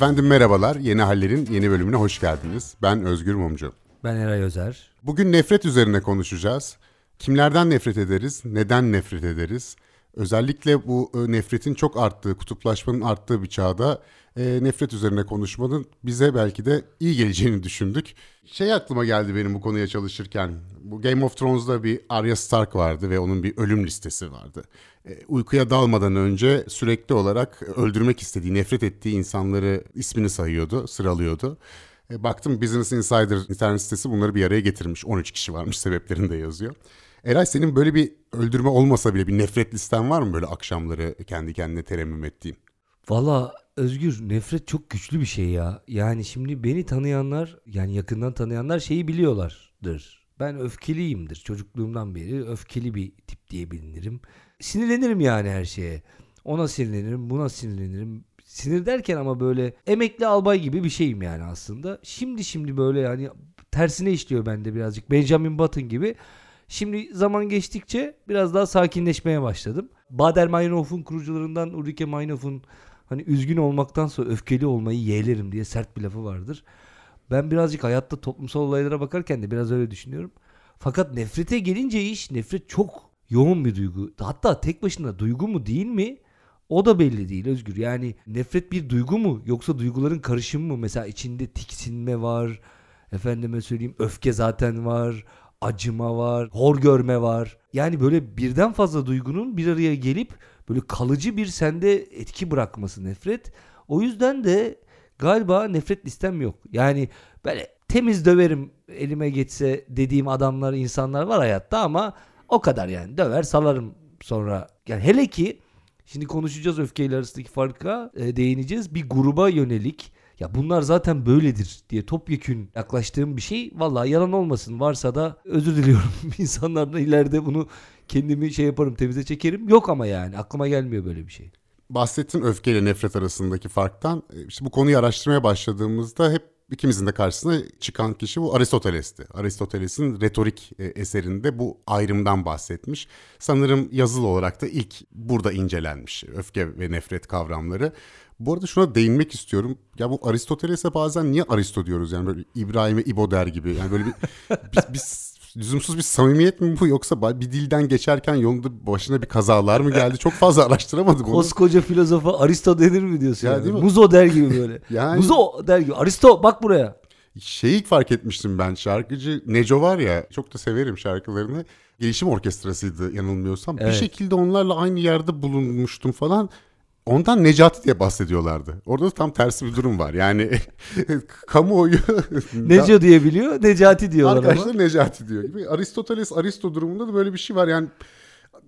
Efendim merhabalar. Yeni Haller'in yeni bölümüne hoş geldiniz. Ben Özgür Mumcu. Ben Eray Özer. Bugün nefret üzerine konuşacağız. Kimlerden nefret ederiz? Neden nefret ederiz? Özellikle bu e, nefretin çok arttığı, kutuplaşmanın arttığı bir çağda e, nefret üzerine konuşmanın bize belki de iyi geleceğini düşündük. Şey aklıma geldi benim bu konuya çalışırken. Bu Game of Thrones'da bir Arya Stark vardı ve onun bir ölüm listesi vardı. E, uykuya dalmadan önce sürekli olarak öldürmek istediği, nefret ettiği insanları ismini sayıyordu, sıralıyordu. Baktım Business Insider internet sitesi bunları bir araya getirmiş. 13 kişi varmış sebeplerini de yazıyor. Eray senin böyle bir öldürme olmasa bile bir nefret listen var mı böyle akşamları kendi kendine teremmüm ettiğin? Valla Özgür nefret çok güçlü bir şey ya. Yani şimdi beni tanıyanlar yani yakından tanıyanlar şeyi biliyorlardır. Ben öfkeliyimdir. Çocukluğumdan beri öfkeli bir tip diye bilinirim. Sinirlenirim yani her şeye. Ona sinirlenirim, buna sinirlenirim. Sinir derken ama böyle emekli albay gibi bir şeyim yani aslında. Şimdi şimdi böyle yani tersine işliyor bende birazcık. Benjamin Button gibi. Şimdi zaman geçtikçe biraz daha sakinleşmeye başladım. Bader Meinhof'un kurucularından Ulrike Meinhof'un hani üzgün olmaktansa öfkeli olmayı yeğlerim diye sert bir lafı vardır. Ben birazcık hayatta toplumsal olaylara bakarken de biraz öyle düşünüyorum. Fakat nefrete gelince iş nefret çok yoğun bir duygu. Hatta tek başına duygu mu değil mi? O da belli değil Özgür. Yani nefret bir duygu mu yoksa duyguların karışımı mı? Mesela içinde tiksinme var. Efendime söyleyeyim öfke zaten var acıma var, hor görme var. Yani böyle birden fazla duygunun bir araya gelip böyle kalıcı bir sende etki bırakması nefret. O yüzden de galiba nefret listem yok. Yani böyle temiz döverim elime geçse dediğim adamlar, insanlar var hayatta ama o kadar yani. Döver salarım sonra. Yani hele ki şimdi konuşacağız öfkeyle arasındaki farka e, değineceğiz. Bir gruba yönelik ya bunlar zaten böyledir diye topyekün yaklaştığım bir şey vallahi yalan olmasın varsa da özür diliyorum insanlardan ileride bunu kendimi şey yaparım temize çekerim yok ama yani aklıma gelmiyor böyle bir şey. Bahsettin öfkeyle nefret arasındaki farktan. E, işte bu konuyu araştırmaya başladığımızda hep ikimizin de karşısına çıkan kişi bu Aristoteles'ti. Aristoteles'in retorik e, eserinde bu ayrımdan bahsetmiş. Sanırım yazılı olarak da ilk burada incelenmiş öfke ve nefret kavramları. Bu arada şuna değinmek istiyorum. Ya bu Aristoteles'e bazen niye Aristo diyoruz yani böyle İbrahim'e İbo der gibi. Yani böyle bir biz, biz lüzumsuz bir samimiyet mi bu yoksa bir dilden geçerken yolunda başına bir kazalar mı geldi? Çok fazla araştıramadım onu. Koskoca filozofa Aristo denir mi diyorsun? Ya, yani? değil mi? Muzo der gibi böyle. yani... Muzo der gibi. Aristo bak buraya. Şeyi fark etmiştim ben şarkıcı Neco var ya çok da severim şarkılarını. Gelişim orkestrasıydı yanılmıyorsam. Evet. Bir şekilde onlarla aynı yerde bulunmuştum falan ondan Necati diye bahsediyorlardı. Orada da tam tersi bir durum var. Yani kamuoyu Neco diyebiliyor, Necati diyorlar Arkadaşlar ama. Necati diyor gibi. Aristoteles Aristo durumunda da böyle bir şey var. Yani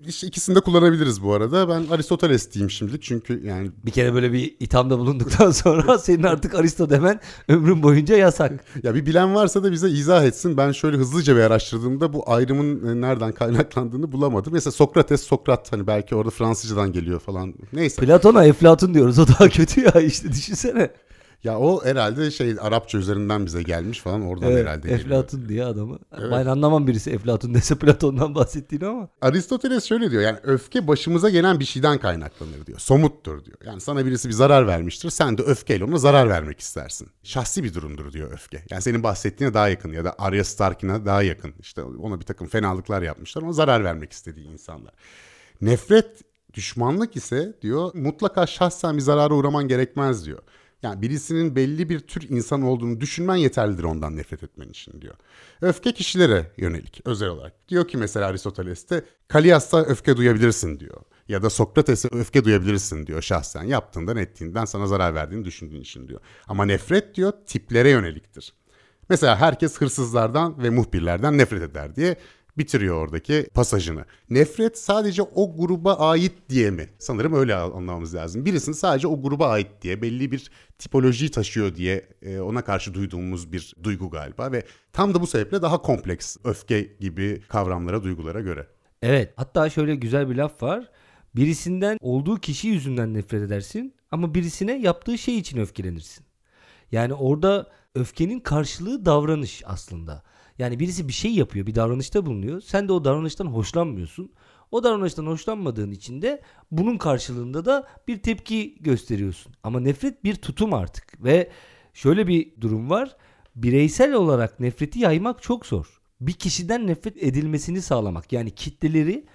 işte ikisini de kullanabiliriz bu arada. Ben Aristoteles diyeyim şimdilik çünkü yani... Bir kere böyle bir ithamda bulunduktan sonra senin artık Aristo demen ömrün boyunca yasak. Ya bir bilen varsa da bize izah etsin. Ben şöyle hızlıca bir araştırdığımda bu ayrımın e, nereden kaynaklandığını bulamadım. Mesela Sokrates, Sokrat hani belki orada Fransızcadan geliyor falan. Neyse. Platon'a Eflatun diyoruz. O daha kötü ya işte düşünsene. Ya o herhalde şey Arapça üzerinden bize gelmiş falan oradan evet, herhalde geliyor. Eflatun diye adamı. Evet. Ben anlamam birisi Eflatun dese Platon'dan bahsettiğini ama. Aristoteles şöyle diyor yani öfke başımıza gelen bir şeyden kaynaklanır diyor. Somuttur diyor. Yani sana birisi bir zarar vermiştir sen de öfkeyle ona zarar vermek istersin. Şahsi bir durumdur diyor öfke. Yani senin bahsettiğine daha yakın ya da Arya Stark'ine daha yakın. İşte ona bir takım fenalıklar yapmışlar ona zarar vermek istediği insanlar. Nefret düşmanlık ise diyor mutlaka şahsen bir zarara uğraman gerekmez diyor. Yani birisinin belli bir tür insan olduğunu düşünmen yeterlidir ondan nefret etmen için diyor. Öfke kişilere yönelik özel olarak. Diyor ki mesela Aristoteles'te Kalias'ta öfke duyabilirsin diyor. Ya da Sokrates'e öfke duyabilirsin diyor şahsen. Yaptığından ettiğinden sana zarar verdiğini düşündüğün için diyor. Ama nefret diyor tiplere yöneliktir. Mesela herkes hırsızlardan ve muhbirlerden nefret eder diye bitiriyor oradaki pasajını. Nefret sadece o gruba ait diye mi? Sanırım öyle anlamamız lazım. Birisinin sadece o gruba ait diye belli bir tipolojiyi taşıyor diye e, ona karşı duyduğumuz bir duygu galiba ve tam da bu sebeple daha kompleks öfke gibi kavramlara, duygulara göre. Evet. Hatta şöyle güzel bir laf var. Birisinden olduğu kişi yüzünden nefret edersin ama birisine yaptığı şey için öfkelenirsin. Yani orada öfkenin karşılığı davranış aslında. Yani birisi bir şey yapıyor, bir davranışta bulunuyor. Sen de o davranıştan hoşlanmıyorsun. O davranıştan hoşlanmadığın için de bunun karşılığında da bir tepki gösteriyorsun. Ama nefret bir tutum artık ve şöyle bir durum var. Bireysel olarak nefreti yaymak çok zor. Bir kişiden nefret edilmesini sağlamak yani kitleleri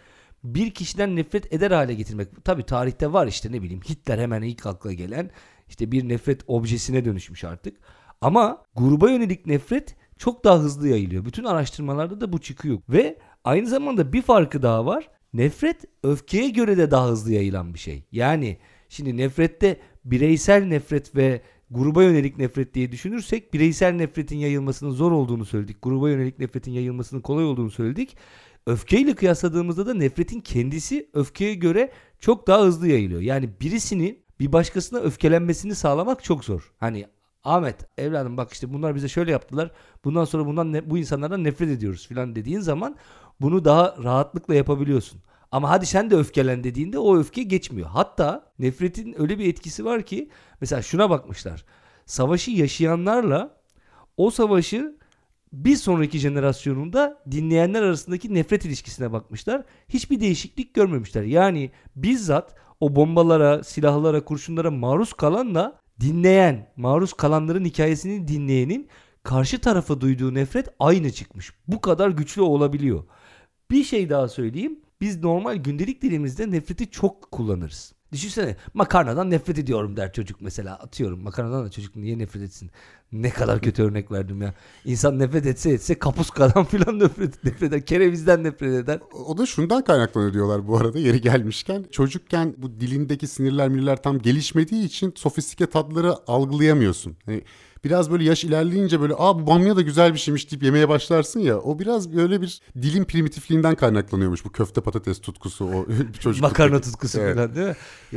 bir kişiden nefret eder hale getirmek. Tabi tarihte var işte ne bileyim Hitler hemen ilk akla gelen işte bir nefret objesine dönüşmüş artık. Ama gruba yönelik nefret çok daha hızlı yayılıyor. Bütün araştırmalarda da bu çıkıyor. Ve aynı zamanda bir farkı daha var. Nefret öfkeye göre de daha hızlı yayılan bir şey. Yani şimdi nefrette bireysel nefret ve gruba yönelik nefret diye düşünürsek bireysel nefretin yayılmasının zor olduğunu söyledik. Gruba yönelik nefretin yayılmasının kolay olduğunu söyledik. Öfkeyle kıyasladığımızda da nefretin kendisi öfkeye göre çok daha hızlı yayılıyor. Yani birisinin bir başkasına öfkelenmesini sağlamak çok zor. Hani Ahmet evladım bak işte bunlar bize şöyle yaptılar. Bundan sonra bundan ne, bu insanlardan nefret ediyoruz filan dediğin zaman bunu daha rahatlıkla yapabiliyorsun. Ama hadi sen de öfkelen dediğinde o öfke geçmiyor. Hatta nefretin öyle bir etkisi var ki mesela şuna bakmışlar. Savaşı yaşayanlarla o savaşı bir sonraki jenerasyonunda dinleyenler arasındaki nefret ilişkisine bakmışlar. Hiçbir değişiklik görmemişler. Yani bizzat o bombalara, silahlara, kurşunlara maruz kalanla dinleyen, maruz kalanların hikayesini dinleyenin karşı tarafa duyduğu nefret aynı çıkmış. Bu kadar güçlü olabiliyor. Bir şey daha söyleyeyim. Biz normal gündelik dilimizde nefreti çok kullanırız. Düşünsene makarnadan nefret ediyorum der çocuk mesela. Atıyorum makarnadan da çocuk niye nefret etsin? Ne kadar kötü örnek verdim ya. İnsan nefret etse etse kapuskadan filan nefret, nefret eder. Kerevizden nefret eder. O da şundan kaynaklanıyor diyorlar bu arada yeri gelmişken. Çocukken bu dilindeki sinirler mirler tam gelişmediği için sofistike tatları algılayamıyorsun. Hani biraz böyle yaş ilerleyince böyle aa bu bamya da güzel bir şeymiş deyip yemeye başlarsın ya. O biraz böyle bir dilin primitifliğinden kaynaklanıyormuş bu köfte patates tutkusu o çocuk. Makarna tutkusu evet. falan değil mi?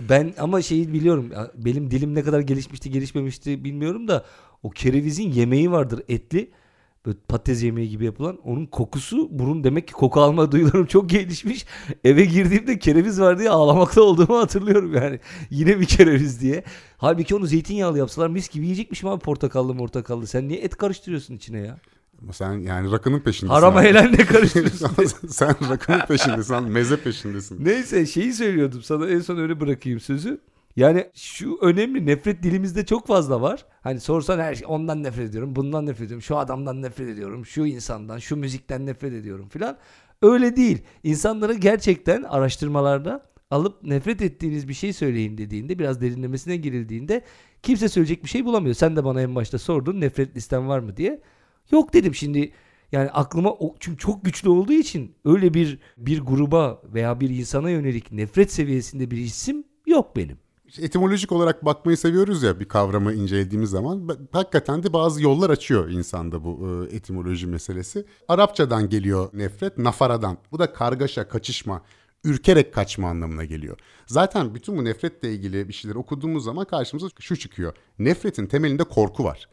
Ben ama şeyi biliyorum. Benim dilim ne kadar gelişmişti gelişmemişti bilmiyorum da o kerevizin yemeği vardır etli. Böyle patates yemeği gibi yapılan. Onun kokusu burun demek ki koku alma duyularım çok gelişmiş. Eve girdiğimde kereviz var diye ağlamakta olduğumu hatırlıyorum yani. Yine bir kereviz diye. Halbuki onu zeytinyağlı yapsalar mis gibi yiyecekmişim abi portakallı portakallı. Sen niye et karıştırıyorsun içine ya? Ama sen yani rakının peşindesin. Harama helal ne karıştırıyorsun? sen rakının peşindesin, meze peşindesin. Neyse şeyi söylüyordum sana en son öyle bırakayım sözü. Yani şu önemli nefret dilimizde çok fazla var. Hani sorsan her şey ondan nefret ediyorum, bundan nefret ediyorum, şu adamdan nefret ediyorum, şu insandan, şu müzikten nefret ediyorum filan. Öyle değil. İnsanları gerçekten araştırmalarda alıp nefret ettiğiniz bir şey söyleyin dediğinde biraz derinlemesine girildiğinde kimse söyleyecek bir şey bulamıyor. Sen de bana en başta sordun nefret listen var mı diye. Yok dedim şimdi yani aklıma çünkü çok güçlü olduğu için öyle bir bir gruba veya bir insana yönelik nefret seviyesinde bir isim yok benim etimolojik olarak bakmayı seviyoruz ya bir kavramı incelediğimiz zaman. Hakikaten de bazı yollar açıyor insanda bu e, etimoloji meselesi. Arapçadan geliyor nefret, nafaradan. Bu da kargaşa, kaçışma, ürkerek kaçma anlamına geliyor. Zaten bütün bu nefretle ilgili bir şeyler okuduğumuz zaman karşımıza şu çıkıyor. Nefretin temelinde korku var.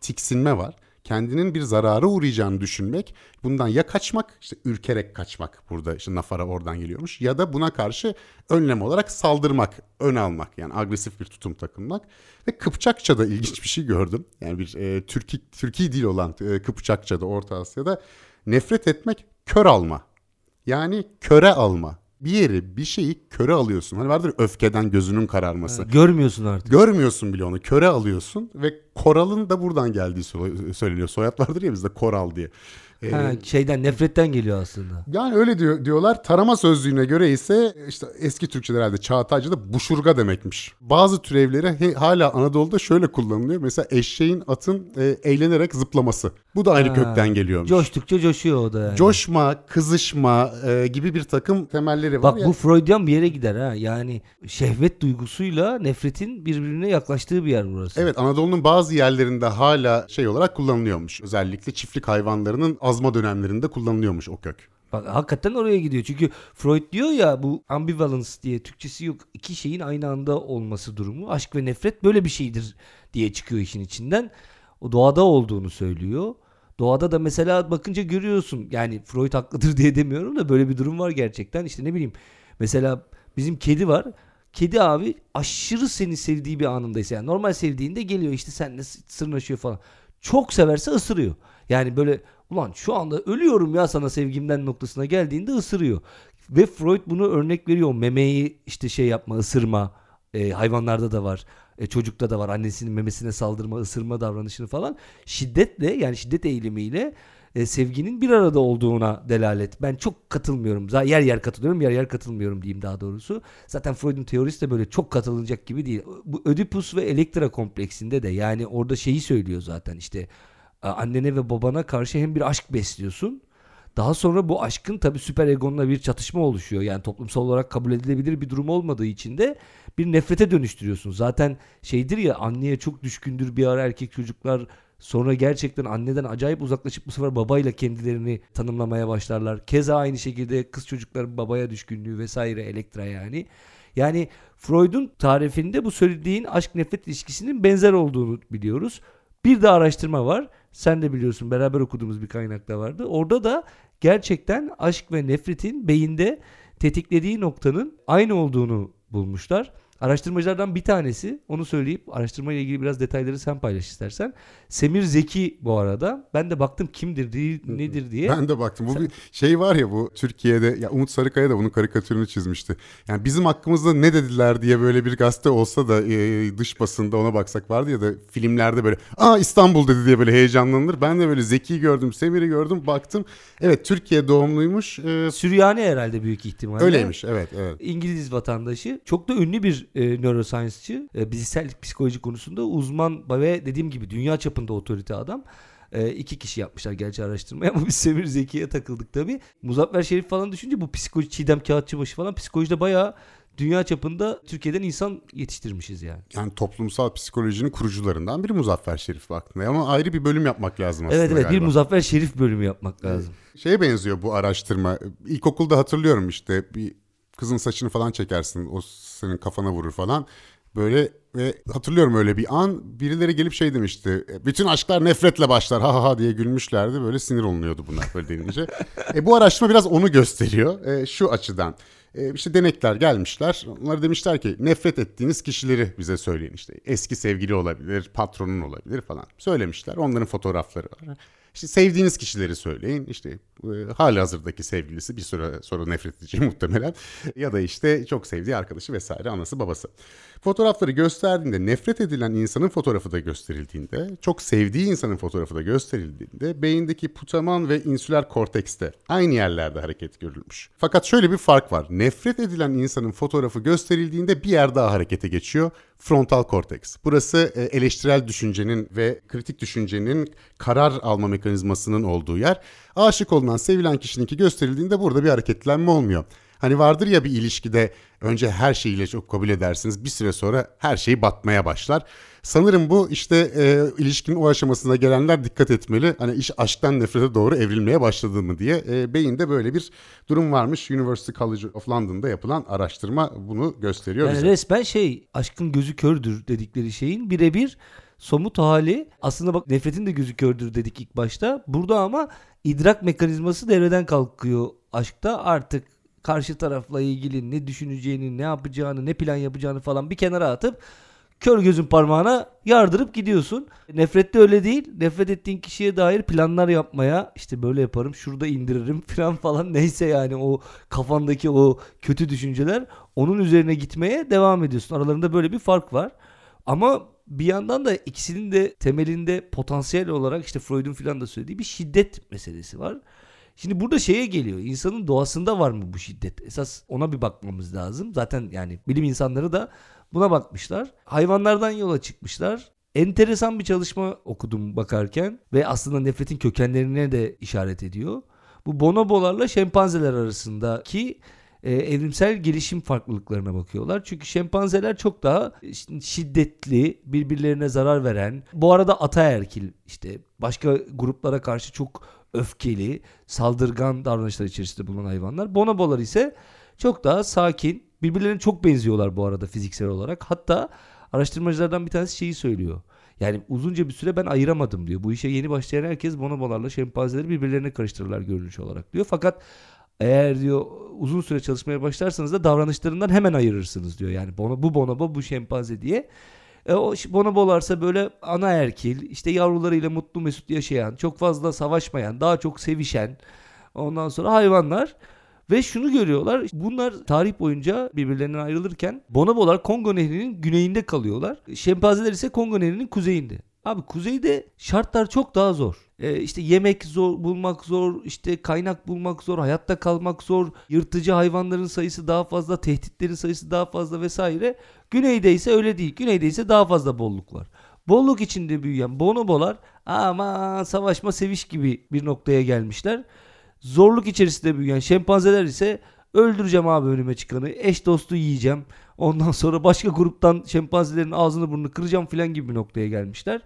Tiksinme var kendinin bir zarara uğrayacağını düşünmek, bundan ya kaçmak, işte ürkerek kaçmak burada işte nafara oradan geliyormuş ya da buna karşı önlem olarak saldırmak, ön almak yani agresif bir tutum takınmak ve Kıpçakça'da ilginç bir şey gördüm. Yani bir e, Türki Türkiye dil olan e, Kıpçakça'da Orta Asya'da nefret etmek kör alma. Yani köre alma bir yeri bir şeyi köre alıyorsun. Hani vardır öfkeden gözünün kararması. Ha, görmüyorsun artık. Görmüyorsun bile onu. Köre alıyorsun ve koralın da buradan geldiği söyleniyor. Soyad vardır ya bizde koral diye. Ha, ee, şeyden nefretten geliyor aslında. Yani öyle diyor, diyorlar. Tarama sözlüğüne göre ise işte eski Türkçe'de herhalde Çağatayca'da buşurga demekmiş. Bazı türevleri hala Anadolu'da şöyle kullanılıyor. Mesela eşeğin atın e, eğlenerek zıplaması. Bu da aynı ha, kökten geliyormuş. Coştukça coşuyor o da yani. Coşma, kızışma e, gibi bir takım temelleri var. Bak ya. bu Freudian bir yere gider ha. Yani şehvet duygusuyla nefretin birbirine yaklaştığı bir yer burası. Evet Anadolu'nun bazı yerlerinde hala şey olarak kullanılıyormuş. Özellikle çiftlik hayvanlarının azma dönemlerinde kullanılıyormuş o kök. Bak hakikaten oraya gidiyor. Çünkü Freud diyor ya bu ambivalence diye Türkçesi yok. İki şeyin aynı anda olması durumu. Aşk ve nefret böyle bir şeydir diye çıkıyor işin içinden. O doğada olduğunu söylüyor. Doğada da mesela bakınca görüyorsun. Yani Freud haklıdır diye demiyorum da böyle bir durum var gerçekten. İşte ne bileyim mesela bizim kedi var. Kedi abi aşırı seni sevdiği bir anındaysa yani normal sevdiğinde geliyor işte seninle sırnaşıyor falan. Çok severse ısırıyor. Yani böyle ulan şu anda ölüyorum ya sana sevgimden noktasına geldiğinde ısırıyor. Ve Freud bunu örnek veriyor. Memeyi işte şey yapma, ısırma. E, hayvanlarda da var. E, çocukta da var. Annesinin memesine saldırma, ısırma davranışını falan. Şiddetle yani şiddet eğilimiyle e, sevginin bir arada olduğuna delalet. Ben çok katılmıyorum. Zaten yer yer katılıyorum, yer yer katılmıyorum diyeyim daha doğrusu. Zaten Freud'un teorisi de böyle çok katılınacak gibi değil. Bu Ödipus ve Elektra kompleksinde de yani orada şeyi söylüyor zaten işte annene ve babana karşı hem bir aşk besliyorsun. Daha sonra bu aşkın tabi süper egonla bir çatışma oluşuyor. Yani toplumsal olarak kabul edilebilir bir durum olmadığı için de bir nefrete dönüştürüyorsun. Zaten şeydir ya anneye çok düşkündür bir ara erkek çocuklar Sonra gerçekten anneden acayip uzaklaşıp bu sefer babayla kendilerini tanımlamaya başlarlar. Keza aynı şekilde kız çocukların babaya düşkünlüğü vesaire elektra yani. Yani Freud'un tarifinde bu söylediğin aşk nefret ilişkisinin benzer olduğunu biliyoruz. Bir de araştırma var. Sen de biliyorsun beraber okuduğumuz bir kaynakta vardı. Orada da gerçekten aşk ve nefretin beyinde tetiklediği noktanın aynı olduğunu bulmuşlar. Araştırmacılardan bir tanesi onu söyleyip araştırma ile ilgili biraz detayları sen paylaş istersen. Semir Zeki bu arada. Ben de baktım kimdir değil, nedir diye. Ben de baktım. Bu sen... bir şey var ya bu Türkiye'de ya Umut Sarıkaya da bunun karikatürünü çizmişti. Yani bizim hakkımızda ne dediler diye böyle bir gazete olsa da e, dış basında ona baksak vardı ya da filmlerde böyle aa İstanbul dedi diye böyle heyecanlanır. Ben de böyle Zeki gördüm, Semir'i gördüm, baktım. Evet Türkiye doğumluymuş. Ee, Süryani herhalde büyük ihtimalle. Öyleymiş evet evet. İngiliz vatandaşı. Çok da ünlü bir e, neuroscience'çı. E, bilişsel psikoloji konusunda uzman ve dediğim gibi dünya çapında otorite adam. E, iki kişi yapmışlar gerçi araştırmayı ama biz Semir Zeki'ye takıldık tabii. Muzaffer Şerif falan düşünce bu psikoloji Çiğdem Kağıtçıbaşı falan psikolojide bayağı dünya çapında Türkiye'den insan yetiştirmişiz yani. Yani toplumsal psikolojinin kurucularından biri Muzaffer Şerif baktığında ama ayrı bir bölüm yapmak lazım aslında Evet evet galiba. bir Muzaffer Şerif bölümü yapmak lazım. Şeye benziyor bu araştırma. İlkokulda hatırlıyorum işte bir kızın saçını falan çekersin. O senin kafana vurur falan. Böyle ve hatırlıyorum öyle bir an birileri gelip şey demişti. Bütün aşklar nefretle başlar ha ha ha diye gülmüşlerdi. Böyle sinir olunuyordu bunlar böyle denince. e, bu araştırma biraz onu gösteriyor. E, şu açıdan. E, işte denekler gelmişler. Onlara demişler ki nefret ettiğiniz kişileri bize söyleyin işte. Eski sevgili olabilir, patronun olabilir falan. Söylemişler. Onların fotoğrafları var. İşte sevdiğiniz kişileri söyleyin. İşte e, hali hazırdaki sevgilisi bir süre sonra nefret edeceği muhtemelen. Ya da işte çok sevdiği arkadaşı vesaire anası babası. Fotoğrafları gösterdiğinde nefret edilen insanın fotoğrafı da gösterildiğinde, çok sevdiği insanın fotoğrafı da gösterildiğinde beyindeki putaman ve insüler kortekste aynı yerlerde hareket görülmüş. Fakat şöyle bir fark var. Nefret edilen insanın fotoğrafı gösterildiğinde bir yer daha harekete geçiyor. Frontal korteks. Burası e, eleştirel düşüncenin ve kritik düşüncenin karar alma mekanizmasının olduğu yer. Aşık olunan, sevilen kişininki gösterildiğinde burada bir hareketlenme olmuyor. Hani vardır ya bir ilişkide önce her şeyiyle çok kabul edersiniz. Bir süre sonra her şey batmaya başlar. Sanırım bu işte e, ilişkinin o aşamasına gelenler dikkat etmeli. Hani iş aşktan nefrete doğru evrilmeye başladı mı diye. E, beyinde böyle bir durum varmış. University College of London'da yapılan araştırma bunu gösteriyor yani bize. Resmen şey aşkın gözü kördür dedikleri şeyin birebir somut hali aslında bak nefretin de gözü kördür dedik ilk başta. Burada ama idrak mekanizması devreden kalkıyor aşkta artık karşı tarafla ilgili ne düşüneceğini, ne yapacağını, ne plan yapacağını falan bir kenara atıp kör gözün parmağına yardırıp gidiyorsun. Nefrette öyle değil. Nefret ettiğin kişiye dair planlar yapmaya işte böyle yaparım, şurada indiririm falan falan neyse yani o kafandaki o kötü düşünceler onun üzerine gitmeye devam ediyorsun. Aralarında böyle bir fark var. Ama bir yandan da ikisinin de temelinde potansiyel olarak işte Freud'un filan da söylediği bir şiddet meselesi var. Şimdi burada şeye geliyor. İnsanın doğasında var mı bu şiddet? Esas ona bir bakmamız lazım. Zaten yani bilim insanları da buna bakmışlar. Hayvanlardan yola çıkmışlar. Enteresan bir çalışma okudum bakarken ve aslında nefretin kökenlerine de işaret ediyor. Bu bonobolarla şempanzeler arasındaki e, evrimsel gelişim farklılıklarına bakıyorlar. Çünkü şempanzeler çok daha şiddetli, birbirlerine zarar veren, bu arada ataerkil işte başka gruplara karşı çok öfkeli, saldırgan davranışlar içerisinde bulunan hayvanlar. Bonobolar ise çok daha sakin, birbirlerine çok benziyorlar bu arada fiziksel olarak. Hatta araştırmacılardan bir tanesi şeyi söylüyor. Yani uzunca bir süre ben ayıramadım diyor. Bu işe yeni başlayan herkes bonobolarla şempanzeleri birbirlerine karıştırırlar görünüş olarak diyor. Fakat eğer diyor uzun süre çalışmaya başlarsanız da davranışlarından hemen ayırırsınız diyor. Yani bono, bu bonobo bu şempanze diye. E, o bonobolarsa böyle ana erkil, işte yavrularıyla mutlu mesut yaşayan, çok fazla savaşmayan, daha çok sevişen ondan sonra hayvanlar. Ve şunu görüyorlar. Bunlar tarih boyunca birbirlerinden ayrılırken bonobolar Kongo Nehri'nin güneyinde kalıyorlar. Şempanzeler ise Kongo Nehri'nin kuzeyinde. Abi kuzeyde şartlar çok daha zor. Ee, işte yemek zor bulmak zor, işte kaynak bulmak zor, hayatta kalmak zor, yırtıcı hayvanların sayısı daha fazla, tehditlerin sayısı daha fazla vesaire. Güneyde ise öyle değil. Güneyde ise daha fazla bolluk var. Bolluk içinde büyüyen bonobolar ama savaşma seviş gibi bir noktaya gelmişler. Zorluk içerisinde büyüyen şempanzeler ise öldüreceğim abi önüme çıkanı. Eş dostu yiyeceğim. Ondan sonra başka gruptan şempanzelerin ağzını burnunu kıracağım filan gibi bir noktaya gelmişler.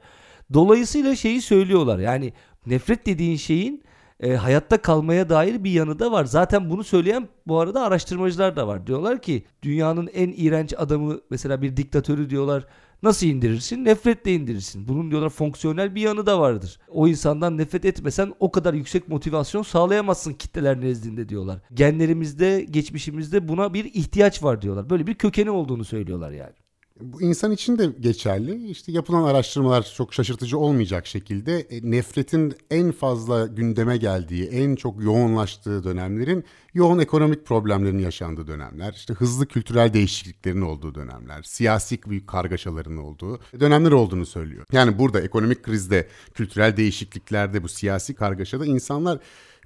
Dolayısıyla şeyi söylüyorlar. Yani nefret dediğin şeyin e, hayatta kalmaya dair bir yanı da var. Zaten bunu söyleyen bu arada araştırmacılar da var. Diyorlar ki dünyanın en iğrenç adamı mesela bir diktatörü diyorlar. Nasıl indirirsin? Nefretle indirirsin. Bunun diyorlar fonksiyonel bir yanı da vardır. O insandan nefret etmesen o kadar yüksek motivasyon sağlayamazsın kitleler nezdinde diyorlar. Genlerimizde, geçmişimizde buna bir ihtiyaç var diyorlar. Böyle bir kökeni olduğunu söylüyorlar yani. Bu insan için de geçerli. İşte yapılan araştırmalar çok şaşırtıcı olmayacak şekilde e, nefretin en fazla gündeme geldiği, en çok yoğunlaştığı dönemlerin yoğun ekonomik problemlerin yaşandığı dönemler, işte hızlı kültürel değişikliklerin olduğu dönemler, siyasi büyük kargaşaların olduğu dönemler olduğunu söylüyor. Yani burada ekonomik krizde, kültürel değişikliklerde, bu siyasi kargaşada insanlar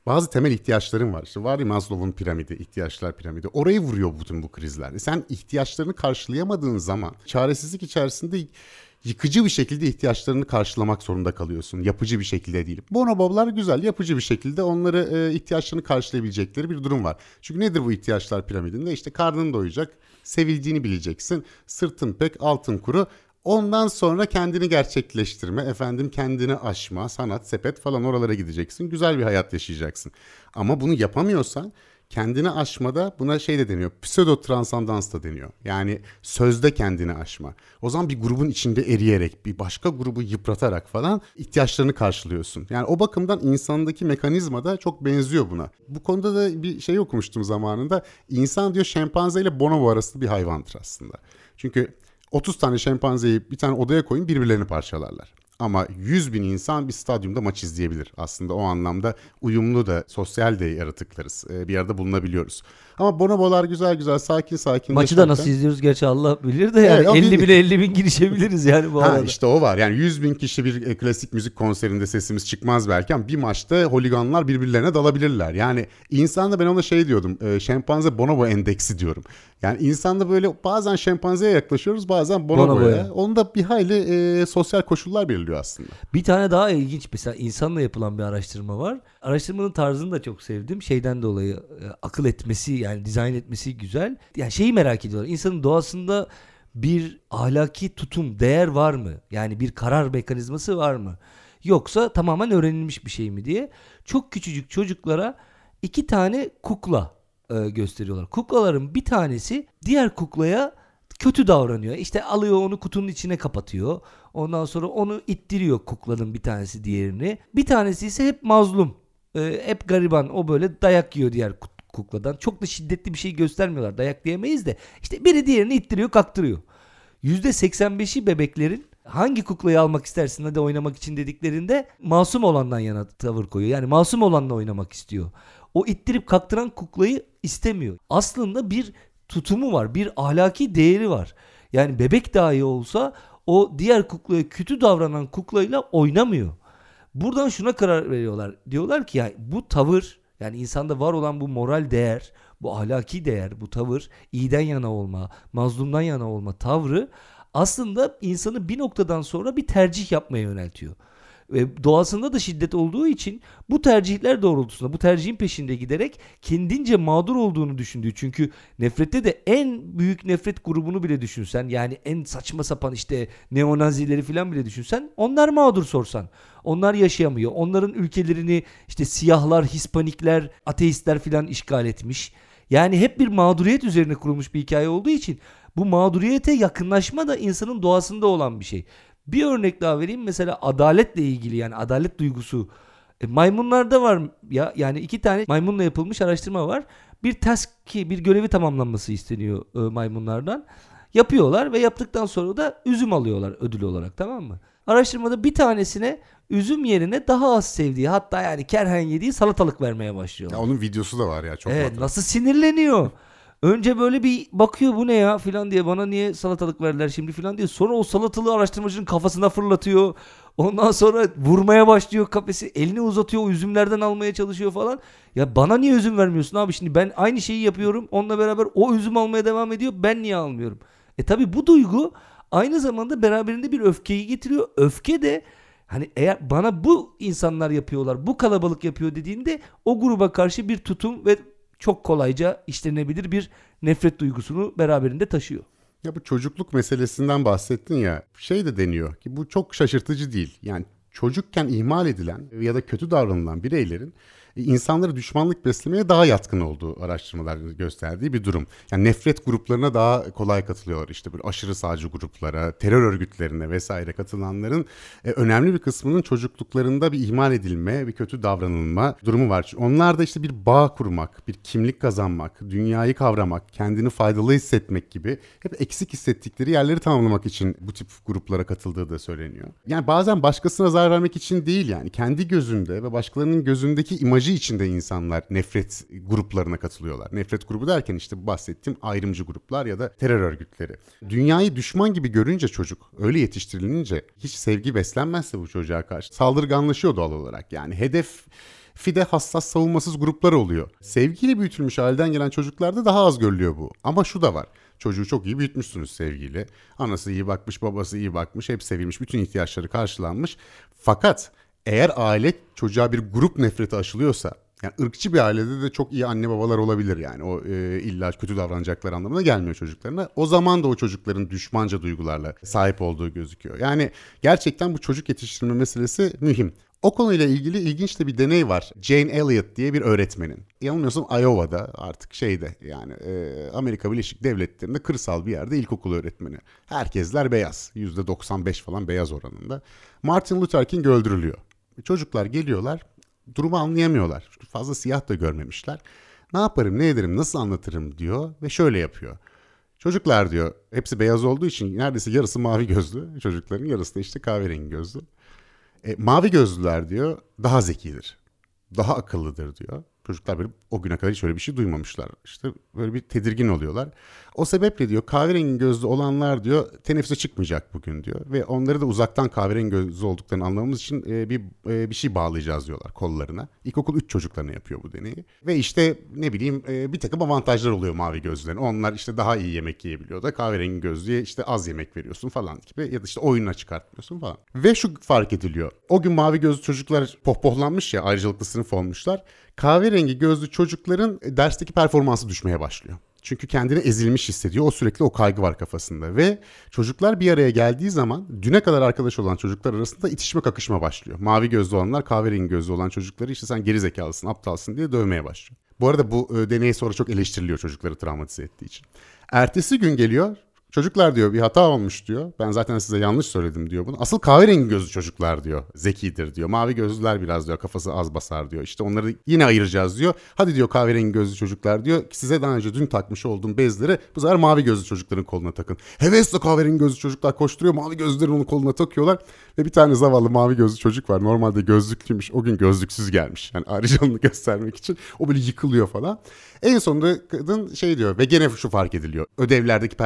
bazı temel ihtiyaçların var. İşte var ya Maslow'un piramidi, ihtiyaçlar piramidi. Orayı vuruyor bütün bu krizler. Sen ihtiyaçlarını karşılayamadığın zaman çaresizlik içerisinde yıkıcı bir şekilde ihtiyaçlarını karşılamak zorunda kalıyorsun. Yapıcı bir şekilde değil. Bonobolar güzel, yapıcı bir şekilde onları e, ihtiyaçlarını karşılayabilecekleri bir durum var. Çünkü nedir bu ihtiyaçlar piramidinde? İşte karnın doyacak, sevildiğini bileceksin, sırtın pek, altın kuru. Ondan sonra kendini gerçekleştirme, efendim kendini aşma, sanat, sepet falan oralara gideceksin. Güzel bir hayat yaşayacaksın. Ama bunu yapamıyorsan kendini aşmada buna şey de deniyor. Pseudo transandans da deniyor. Yani sözde kendini aşma. O zaman bir grubun içinde eriyerek, bir başka grubu yıpratarak falan ihtiyaçlarını karşılıyorsun. Yani o bakımdan insandaki mekanizma da çok benziyor buna. Bu konuda da bir şey okumuştum zamanında. İnsan diyor şempanze ile bonobo arasında bir hayvandır aslında. Çünkü 30 tane şempanzeyi bir tane odaya koyun birbirlerini parçalarlar. Ama 100 bin insan bir stadyumda maç izleyebilir. Aslında o anlamda uyumlu da sosyal de yaratıklarız. Ee, bir yerde bulunabiliyoruz. Ama bonobolar güzel güzel sakin sakin. Maçı da nasıl izliyoruz gerçi Allah bilir de yani evet, 50 bin 50 bin girişebiliriz yani bu ha, arada. İşte o var yani 100 bin kişi bir e, klasik müzik konserinde sesimiz çıkmaz belki ama bir maçta holiganlar birbirlerine dalabilirler. Yani insanda ben ona şey diyordum e, şempanze bonobo endeksi diyorum. Yani insanda böyle bazen şempanzeye yaklaşıyoruz bazen bonoboya. bonoboya. Onda bir hayli e, sosyal koşullar belirliyor aslında. Bir tane daha ilginç mesela insanla yapılan bir araştırma var. Araştırmanın tarzını da çok sevdim. Şeyden dolayı e, akıl etmesi yani dizayn etmesi güzel. Yani şeyi merak ediyorlar. İnsanın doğasında bir ahlaki tutum, değer var mı? Yani bir karar mekanizması var mı? Yoksa tamamen öğrenilmiş bir şey mi diye. Çok küçücük çocuklara iki tane kukla e, gösteriyorlar. Kuklaların bir tanesi diğer kuklaya kötü davranıyor. İşte alıyor onu kutunun içine kapatıyor. Ondan sonra onu ittiriyor kuklanın bir tanesi diğerini. Bir tanesi ise hep mazlum. E, hep gariban. O böyle dayak yiyor diğer kukladan. Çok da şiddetli bir şey göstermiyorlar. Dayak diyemeyiz de. İşte biri diğerini ittiriyor kaktırıyor. %85'i bebeklerin hangi kuklayı almak istersin hadi oynamak için dediklerinde masum olandan yana tavır koyuyor. Yani masum olanla oynamak istiyor. O ittirip kaktıran kuklayı istemiyor. Aslında bir tutumu var. Bir ahlaki değeri var. Yani bebek dahi olsa o diğer kuklaya kötü davranan kuklayla oynamıyor. Buradan şuna karar veriyorlar. Diyorlar ki yani bu tavır yani insanda var olan bu moral değer, bu ahlaki değer, bu tavır, iyiden yana olma, mazlumdan yana olma tavrı aslında insanı bir noktadan sonra bir tercih yapmaya yöneltiyor. Ve doğasında da şiddet olduğu için bu tercihler doğrultusunda bu tercihin peşinde giderek kendince mağdur olduğunu düşündüğü. Çünkü nefrette de en büyük nefret grubunu bile düşünsen yani en saçma sapan işte neonazileri falan bile düşünsen onlar mağdur sorsan. Onlar yaşayamıyor. Onların ülkelerini işte siyahlar, hispanikler, ateistler filan işgal etmiş. Yani hep bir mağduriyet üzerine kurulmuş bir hikaye olduğu için bu mağduriyete yakınlaşma da insanın doğasında olan bir şey. Bir örnek daha vereyim mesela adaletle ilgili yani adalet duygusu. E, maymunlarda var ya yani iki tane maymunla yapılmış araştırma var. Bir task bir görevi tamamlanması isteniyor e, maymunlardan. Yapıyorlar ve yaptıktan sonra da üzüm alıyorlar ödül olarak tamam mı? Araştırmada bir tanesine üzüm yerine daha az sevdiği hatta yani kerhen yediği salatalık vermeye başlıyorlar. Ya onun videosu da var ya çok Evet matrak. nasıl sinirleniyor. Önce böyle bir bakıyor bu ne ya filan diye bana niye salatalık verdiler şimdi filan diye. Sonra o salatalığı araştırmacının kafasına fırlatıyor. Ondan sonra vurmaya başlıyor kafesi. Elini uzatıyor o üzümlerden almaya çalışıyor falan. Ya bana niye üzüm vermiyorsun abi şimdi ben aynı şeyi yapıyorum. Onunla beraber o üzüm almaya devam ediyor. Ben niye almıyorum? E tabi bu duygu aynı zamanda beraberinde bir öfkeyi getiriyor. Öfke de Hani eğer bana bu insanlar yapıyorlar, bu kalabalık yapıyor dediğinde o gruba karşı bir tutum ve çok kolayca işlenebilir bir nefret duygusunu beraberinde taşıyor. Ya bu çocukluk meselesinden bahsettin ya. Şey de deniyor ki bu çok şaşırtıcı değil. Yani çocukken ihmal edilen ya da kötü davranılan bireylerin insanları düşmanlık beslemeye daha yatkın olduğu araştırmalar gösterdiği bir durum. Yani nefret gruplarına daha kolay katılıyorlar işte böyle aşırı sağcı gruplara, terör örgütlerine vesaire katılanların e, önemli bir kısmının çocukluklarında bir ihmal edilme, bir kötü davranılma durumu var. Onlar da işte bir bağ kurmak, bir kimlik kazanmak, dünyayı kavramak, kendini faydalı hissetmek gibi hep eksik hissettikleri yerleri tamamlamak için bu tip gruplara katıldığı da söyleniyor. Yani bazen başkasına zarar vermek için değil yani kendi gözünde ve başkalarının gözündeki imajı içinde insanlar nefret gruplarına katılıyorlar. Nefret grubu derken işte bahsettiğim ayrımcı gruplar ya da terör örgütleri. Dünyayı düşman gibi görünce çocuk öyle yetiştirilince hiç sevgi beslenmezse bu çocuğa karşı saldırganlaşıyor doğal olarak. Yani hedef Fide hassas savunmasız gruplar oluyor. Sevgiyle büyütülmüş halden gelen çocuklarda daha az görülüyor bu. Ama şu da var. Çocuğu çok iyi büyütmüşsünüz sevgiyle. Anası iyi bakmış, babası iyi bakmış, hep sevilmiş, bütün ihtiyaçları karşılanmış. Fakat eğer aile çocuğa bir grup nefreti aşılıyorsa, yani ırkçı bir ailede de çok iyi anne babalar olabilir yani. O e, illa kötü davranacaklar anlamına gelmiyor çocuklarına. O zaman da o çocukların düşmanca duygularla sahip olduğu gözüküyor. Yani gerçekten bu çocuk yetiştirme meselesi mühim. O konuyla ilgili ilginç de bir deney var. Jane Elliott diye bir öğretmenin. Yanılmıyorsam Iowa'da artık şeyde yani e, Amerika Birleşik Devletleri'nde kırsal bir yerde ilkokul öğretmeni. Herkesler beyaz. %95 falan beyaz oranında. Martin Luther King öldürülüyor. Çocuklar geliyorlar durumu anlayamıyorlar. Fazla siyah da görmemişler. Ne yaparım, ne ederim, nasıl anlatırım diyor ve şöyle yapıyor. Çocuklar diyor, hepsi beyaz olduğu için neredeyse yarısı mavi gözlü. Çocukların yarısı işte kahverengi gözlü. E, mavi gözlüler diyor daha zekidir. Daha akıllıdır diyor. Çocuklar böyle o güne kadar hiç öyle bir şey duymamışlar. İşte böyle bir tedirgin oluyorlar. O sebeple diyor kahverengi gözlü olanlar diyor teneffüse çıkmayacak bugün diyor. Ve onları da uzaktan kahverengi gözlü olduklarını anlamamız için e, bir e, bir şey bağlayacağız diyorlar kollarına. İlkokul 3 çocuklarına yapıyor bu deneyi. Ve işte ne bileyim e, bir takım avantajlar oluyor mavi gözlülerin. Onlar işte daha iyi yemek yiyebiliyor da kahverengi gözlüye işte az yemek veriyorsun falan gibi. Ya da işte oyununa çıkartmıyorsun falan. Ve şu fark ediliyor. O gün mavi gözlü çocuklar pohpohlanmış ya ayrıcalıklı sınıf olmuşlar. Kahverengi gözlü çocukların dersteki performansı düşmeye başlıyor. Çünkü kendini ezilmiş hissediyor. O sürekli o kaygı var kafasında. Ve çocuklar bir araya geldiği zaman düne kadar arkadaş olan çocuklar arasında itişme kakışma başlıyor. Mavi gözlü olanlar kahverengi gözlü olan çocukları işte sen geri zekalısın, aptalsın diye dövmeye başlıyor. Bu arada bu e, deney sonra çok eleştiriliyor çocukları travmatize ettiği için. Ertesi gün geliyor Çocuklar diyor bir hata olmuş diyor. Ben zaten size yanlış söyledim diyor bunu. Asıl kahverengi gözlü çocuklar diyor. Zekidir diyor. Mavi gözlüler biraz diyor kafası az basar diyor. İşte onları yine ayıracağız diyor. Hadi diyor kahverengi gözlü çocuklar diyor. Size daha önce dün takmış olduğum bezleri bu sefer mavi gözlü çocukların koluna takın. Hevesle kahverengi gözlü çocuklar koşturuyor. Mavi gözlülerin onun koluna takıyorlar. Ve bir tane zavallı mavi gözlü çocuk var. Normalde gözlüklüymüş. O gün gözlüksüz gelmiş. Yani ayrıcalığını göstermek için. O böyle yıkılıyor falan. En sonunda kadın şey diyor ve gene şu fark ediliyor. Ödevlerdeki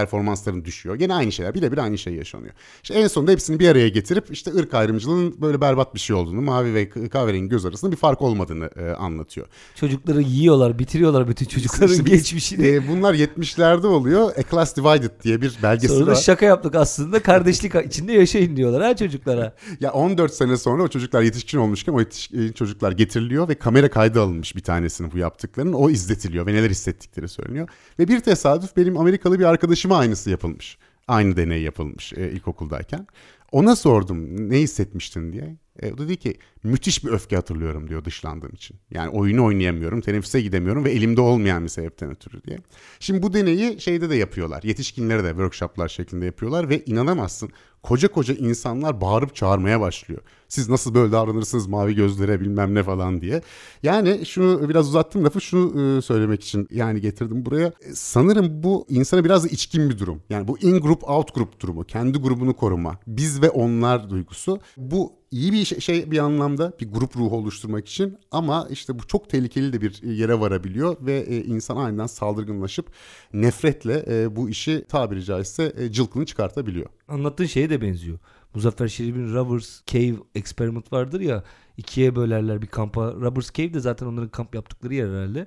performansların düşüyor. Gene aynı şeyler. Birebir aynı şey yaşanıyor. İşte en sonunda hepsini bir araya getirip işte ırk ayrımcılığının böyle berbat bir şey olduğunu, mavi ve kahverengi göz arasında bir fark olmadığını e, anlatıyor. Çocukları yiyorlar, bitiriyorlar bütün çocukların İşte geçmişini. E, bunlar 70'lerde oluyor. A Class Divided diye bir belgesi Sonra var. şaka yaptık aslında kardeşlik içinde yaşayın diyorlar ha çocuklara. Ya 14 sene sonra o çocuklar yetişkin olmuşken o yetişkin çocuklar getiriliyor ve kamera kaydı alınmış bir tanesinin bu yaptıklarının. O izletiliyor ve neler hissettikleri söyleniyor. Ve bir tesadüf benim Amerikalı bir arkadaşıma aynısı yapılmış. Aynı deney yapılmış e, ilkokuldayken. Ona sordum ne hissetmiştin diye. E, o dedi ki müthiş bir öfke hatırlıyorum diyor dışlandığım için. Yani oyunu oynayamıyorum, teneffüse gidemiyorum ve elimde olmayan bir sebepten ötürü diye. Şimdi bu deneyi şeyde de yapıyorlar. Yetişkinlere de workshoplar şeklinde yapıyorlar ve inanamazsın koca koca insanlar bağırıp çağırmaya başlıyor. Siz nasıl böyle davranırsınız mavi gözlere bilmem ne falan diye. Yani şunu biraz uzattım lafı şunu e, söylemek için yani getirdim buraya. E, sanırım bu insana biraz içkin bir durum. Yani bu in group out group durumu. Kendi grubunu koruma. Biz ve onlar duygusu. Bu iyi bir şey, şey bir anlamda bir grup ruhu oluşturmak için ama işte bu çok tehlikeli de bir yere varabiliyor ve e, insan aniden saldırganlaşıp nefretle e, bu işi tabiri caizse e, cılkını çıkartabiliyor. Anlattığın şeye de benziyor. Muzaffer Şerif'in Robbers Cave Experiment vardır ya ikiye bölerler bir kampa. Robbers Cave de zaten onların kamp yaptıkları yer herhalde.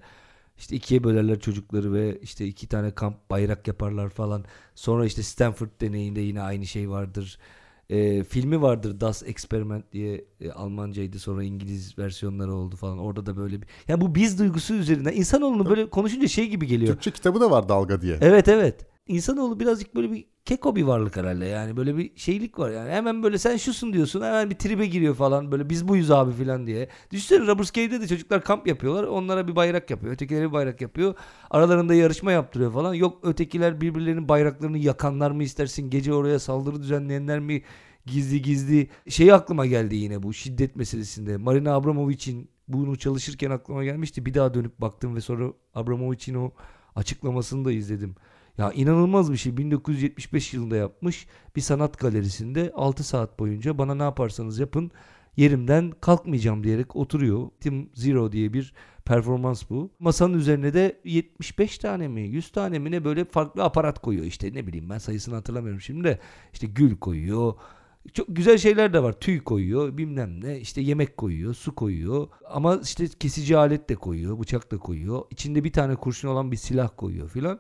İşte ikiye bölerler çocukları ve işte iki tane kamp bayrak yaparlar falan. Sonra işte Stanford deneyinde yine aynı şey vardır. E, filmi vardır Das Experiment diye e, Almancaydı sonra İngiliz versiyonları oldu falan. Orada da böyle bir yani bu biz duygusu üzerinden insanoğlunu böyle konuşunca şey gibi geliyor. Türkçe kitabı da var Dalga diye. Evet evet. İnsanoğlu birazcık böyle bir keko bir varlık herhalde. Yani böyle bir şeylik var. Yani hemen böyle sen şusun diyorsun hemen bir tribe giriyor falan. Böyle biz buyuz abi falan diye. Düşünsene Robbers Cave'de de çocuklar kamp yapıyorlar. Onlara bir bayrak yapıyor. Ötekileri bir bayrak yapıyor. Aralarında yarışma yaptırıyor falan. Yok ötekiler birbirlerinin bayraklarını yakanlar mı istersin? Gece oraya saldırı düzenleyenler mi? Gizli gizli. Şey aklıma geldi yine bu şiddet meselesinde. Marina Abramovich'in bunu çalışırken aklıma gelmişti. Bir daha dönüp baktım ve sonra Abramovich'in o açıklamasını da izledim. Ya inanılmaz bir şey. 1975 yılında yapmış bir sanat galerisinde 6 saat boyunca bana ne yaparsanız yapın yerimden kalkmayacağım diyerek oturuyor. Tim Zero diye bir performans bu. Masanın üzerine de 75 tane mi 100 tane mi ne böyle farklı aparat koyuyor. İşte ne bileyim ben sayısını hatırlamıyorum şimdi de. İşte gül koyuyor. Çok güzel şeyler de var. Tüy koyuyor bilmem ne. işte yemek koyuyor su koyuyor. Ama işte kesici alet de koyuyor. Bıçak da koyuyor. İçinde bir tane kurşun olan bir silah koyuyor filan.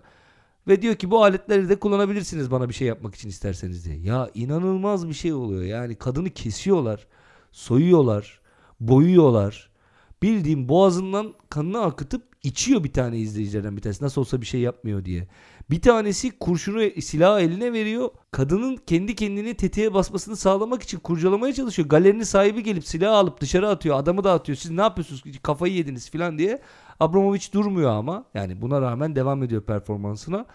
Ve diyor ki bu aletleri de kullanabilirsiniz bana bir şey yapmak için isterseniz diye. Ya inanılmaz bir şey oluyor. Yani kadını kesiyorlar, soyuyorlar, boyuyorlar. Bildiğim boğazından kanını akıtıp içiyor bir tane izleyicilerden bir tanesi. Nasıl olsa bir şey yapmıyor diye. Bir tanesi kurşunu silahı eline veriyor. Kadının kendi kendini tetiğe basmasını sağlamak için kurcalamaya çalışıyor. Galerinin sahibi gelip silahı alıp dışarı atıyor. Adamı da atıyor. Siz ne yapıyorsunuz? Kafayı yediniz falan diye. Abramovich durmuyor ama. Yani buna rağmen devam ediyor performansına.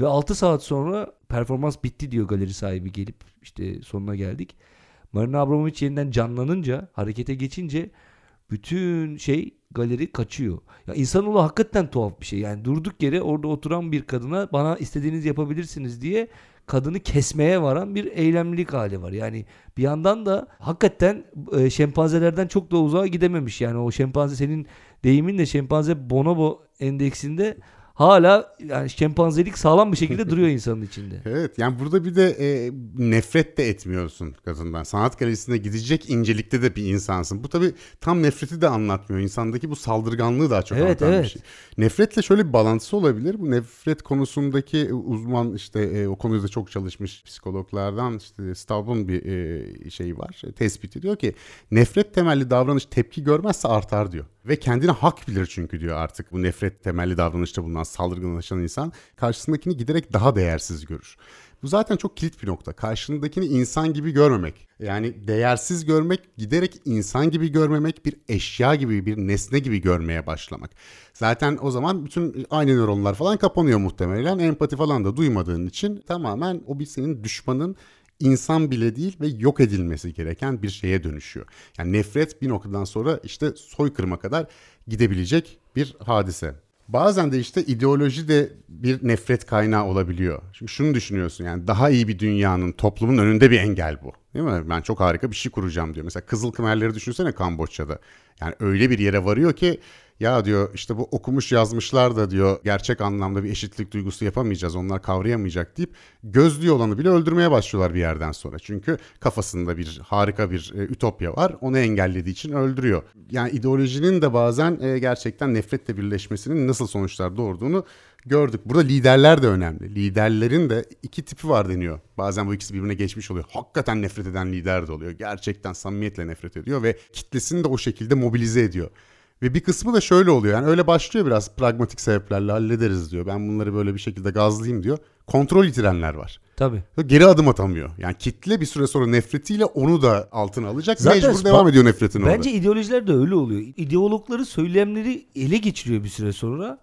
Ve 6 saat sonra performans bitti diyor galeri sahibi gelip işte sonuna geldik. Marina Abramovich yeniden canlanınca, harekete geçince bütün şey galeri kaçıyor. Ya insanoğlu hakikaten tuhaf bir şey. Yani durduk yere orada oturan bir kadına bana istediğiniz yapabilirsiniz diye kadını kesmeye varan bir eylemlilik hali var. Yani bir yandan da hakikaten e, şempanzelerden çok da uzağa gidememiş. Yani o şempanze senin deyiminle şempanze bonobo endeksinde hala yani şempanzelik sağlam bir şekilde duruyor insanın içinde. Evet yani burada bir de e, nefret de etmiyorsun kadından. Sanat galerisine gidecek incelikte de bir insansın. Bu tabii tam nefreti de anlatmıyor. İnsandaki bu saldırganlığı daha çok evet, anlatan evet. bir şey. Nefretle şöyle bir bağlantısı olabilir. Bu nefret konusundaki uzman işte e, o konuda çok çalışmış psikologlardan işte Staub'un bir e, şeyi var. Tespiti diyor ki nefret temelli davranış tepki görmezse artar diyor. Ve kendine hak bilir çünkü diyor artık bu nefret temelli davranışta bulunan saldırganlaşan insan karşısındakini giderek daha değersiz görür. Bu zaten çok kilit bir nokta. Karşındakini insan gibi görmemek. Yani değersiz görmek, giderek insan gibi görmemek, bir eşya gibi, bir nesne gibi görmeye başlamak. Zaten o zaman bütün aynı nöronlar falan kapanıyor muhtemelen. Empati falan da duymadığın için tamamen o bir senin düşmanın insan bile değil ve yok edilmesi gereken bir şeye dönüşüyor. Yani nefret bir noktadan sonra işte soykırıma kadar gidebilecek bir hadise. Bazen de işte ideoloji de bir nefret kaynağı olabiliyor. Çünkü şunu düşünüyorsun yani daha iyi bir dünyanın, toplumun önünde bir engel bu. Değil mi? Ben çok harika bir şey kuracağım diyor. Mesela Kızıl Kımerleri düşünsene Kamboçya'da. Yani öyle bir yere varıyor ki ya diyor işte bu okumuş yazmışlar da diyor gerçek anlamda bir eşitlik duygusu yapamayacağız onlar kavrayamayacak deyip gözlüğü olanı bile öldürmeye başlıyorlar bir yerden sonra. Çünkü kafasında bir harika bir e, ütopya var onu engellediği için öldürüyor. Yani ideolojinin de bazen e, gerçekten nefretle birleşmesinin nasıl sonuçlar doğurduğunu gördük. Burada liderler de önemli. Liderlerin de iki tipi var deniyor. Bazen bu ikisi birbirine geçmiş oluyor. Hakikaten nefret eden lider de oluyor. Gerçekten samimiyetle nefret ediyor ve kitlesini de o şekilde mobilize ediyor. Ve bir kısmı da şöyle oluyor. Yani öyle başlıyor biraz pragmatik sebeplerle hallederiz diyor. Ben bunları böyle bir şekilde gazlayayım diyor. Kontrol yitirenler var. Tabii. Geri adım atamıyor. Yani kitle bir süre sonra nefretiyle onu da altına alacak. Zaten Mecbur devam ediyor nefretin orada. Bence ideolojiler de öyle oluyor. İdeologları söylemleri ele geçiriyor bir süre sonra.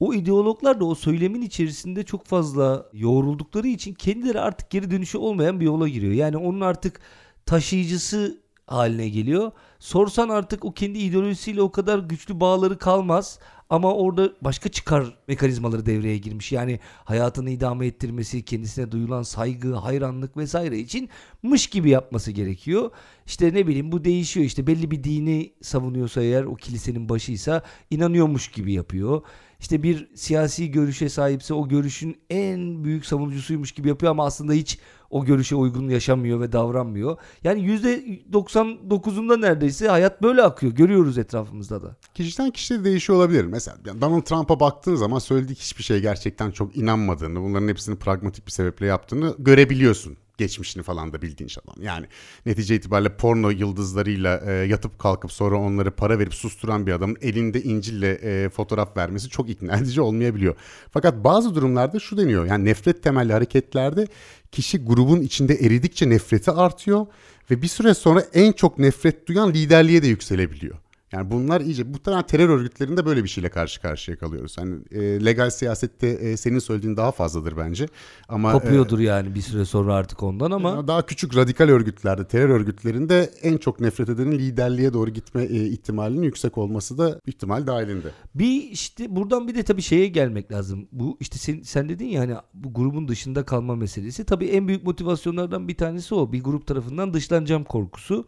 O ideologlar da o söylemin içerisinde çok fazla yoğruldukları için kendileri artık geri dönüşü olmayan bir yola giriyor. Yani onun artık taşıyıcısı haline geliyor. Sorsan artık o kendi ideolojisiyle o kadar güçlü bağları kalmaz. Ama orada başka çıkar mekanizmaları devreye girmiş. Yani hayatını idame ettirmesi, kendisine duyulan saygı, hayranlık vesaire için mış gibi yapması gerekiyor. İşte ne bileyim bu değişiyor. İşte belli bir dini savunuyorsa eğer o kilisenin başıysa inanıyormuş gibi yapıyor. İşte bir siyasi görüşe sahipse o görüşün en büyük savunucusuymuş gibi yapıyor ama aslında hiç o görüşe uygun yaşamıyor ve davranmıyor. Yani %99'unda neredeyse hayat böyle akıyor. Görüyoruz etrafımızda da. Kişiden kişiye değişiyor olabilir. Mesela Donald Trump'a baktığın zaman söylediği hiçbir şey gerçekten çok inanmadığını, bunların hepsini pragmatik bir sebeple yaptığını görebiliyorsun geçmişini falan da bildiğin adam. Yani netice itibariyle porno yıldızlarıyla e, yatıp kalkıp sonra onları para verip susturan bir adamın elinde İncil'le e, fotoğraf vermesi çok ikna edici olmayabiliyor. Fakat bazı durumlarda şu deniyor. Yani nefret temelli hareketlerde kişi grubun içinde eridikçe nefreti artıyor ve bir süre sonra en çok nefret duyan liderliğe de yükselebiliyor. Yani bunlar iyice bu tane terör örgütlerinde böyle bir şeyle karşı karşıya kalıyoruz. Hani e, legal siyasette e, senin söylediğin daha fazladır bence. Ama kopuyordur e, yani bir süre sonra artık ondan ama daha küçük radikal örgütlerde, terör örgütlerinde en çok nefret edenin liderliğe doğru gitme e, ihtimalinin yüksek olması da ihtimal dahilinde. Bir işte buradan bir de tabii şeye gelmek lazım. Bu işte sen, sen dedin ya hani bu grubun dışında kalma meselesi. Tabii en büyük motivasyonlardan bir tanesi o. Bir grup tarafından dışlanacağım korkusu.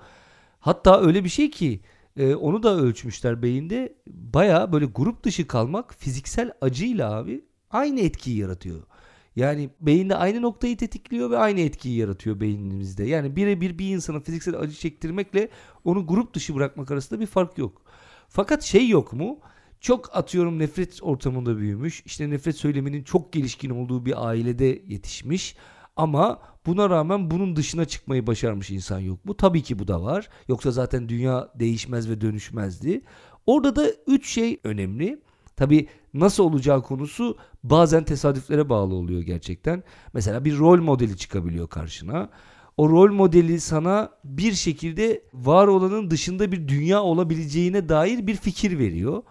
Hatta öyle bir şey ki e, onu da ölçmüşler beyinde. Baya böyle grup dışı kalmak fiziksel acıyla abi aynı etkiyi yaratıyor. Yani beyinde aynı noktayı tetikliyor ve aynı etkiyi yaratıyor beynimizde. Yani birebir bir insana fiziksel acı çektirmekle onu grup dışı bırakmak arasında bir fark yok. Fakat şey yok mu? Çok atıyorum nefret ortamında büyümüş. İşte nefret söyleminin çok gelişkin olduğu bir ailede yetişmiş. Ama buna rağmen bunun dışına çıkmayı başarmış insan yok mu? Tabii ki bu da var. Yoksa zaten dünya değişmez ve dönüşmezdi. Orada da üç şey önemli. Tabii nasıl olacağı konusu bazen tesadüflere bağlı oluyor gerçekten. Mesela bir rol modeli çıkabiliyor karşına. O rol modeli sana bir şekilde var olanın dışında bir dünya olabileceğine dair bir fikir veriyor.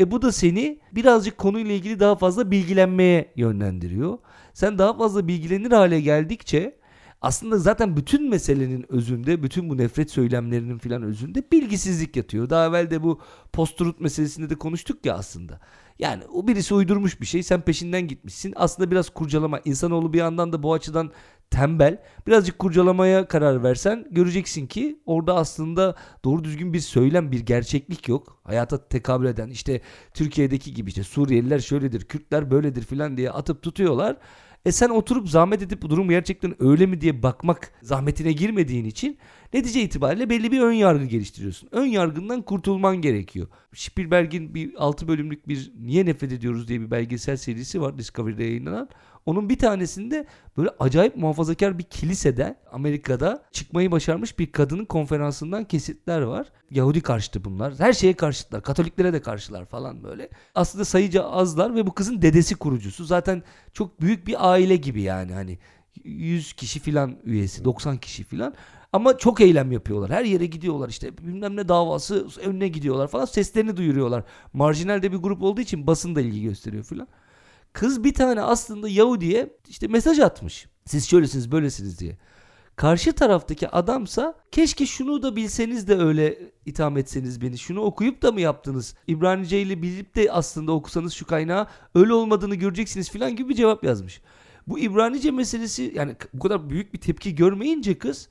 E bu da seni birazcık konuyla ilgili daha fazla bilgilenmeye yönlendiriyor. Sen daha fazla bilgilenir hale geldikçe aslında zaten bütün meselenin özünde, bütün bu nefret söylemlerinin filan özünde bilgisizlik yatıyor. Daha evvel de bu post meselesinde de konuştuk ya aslında. Yani o birisi uydurmuş bir şey sen peşinden gitmişsin. Aslında biraz kurcalama. İnsanoğlu bir yandan da bu açıdan tembel. Birazcık kurcalamaya karar versen göreceksin ki orada aslında doğru düzgün bir söylem, bir gerçeklik yok. Hayata tekabül eden işte Türkiye'deki gibi işte Suriyeliler şöyledir, Kürtler böyledir filan diye atıp tutuyorlar. E sen oturup zahmet edip bu durum gerçekten öyle mi diye bakmak zahmetine girmediğin için netice itibariyle belli bir ön yargı geliştiriyorsun. Ön yargından kurtulman gerekiyor. Spielberg'in bir 6 bölümlük bir Niye Nefret Ediyoruz diye bir belgesel serisi var Discovery'de yayınlanan. Onun bir tanesinde böyle acayip muhafazakar bir kilisede Amerika'da çıkmayı başarmış bir kadının konferansından kesitler var. Yahudi karşıtı bunlar. Her şeye karşıtlar. Katoliklere de karşılar falan böyle. Aslında sayıca azlar ve bu kızın dedesi kurucusu. Zaten çok büyük bir aile gibi yani hani 100 kişi filan üyesi, 90 kişi filan. Ama çok eylem yapıyorlar. Her yere gidiyorlar işte bilmem ne davası önüne gidiyorlar falan. Seslerini duyuruyorlar. Marjinalde bir grup olduğu için basın da ilgi gösteriyor filan. Kız bir tane aslında Yahudi'ye işte mesaj atmış. Siz şöylesiniz böylesiniz diye. Karşı taraftaki adamsa keşke şunu da bilseniz de öyle itham etseniz beni. Şunu okuyup da mı yaptınız? İbranice ile bilip de aslında okusanız şu kaynağı öyle olmadığını göreceksiniz filan gibi bir cevap yazmış. Bu İbranice meselesi yani bu kadar büyük bir tepki görmeyince kız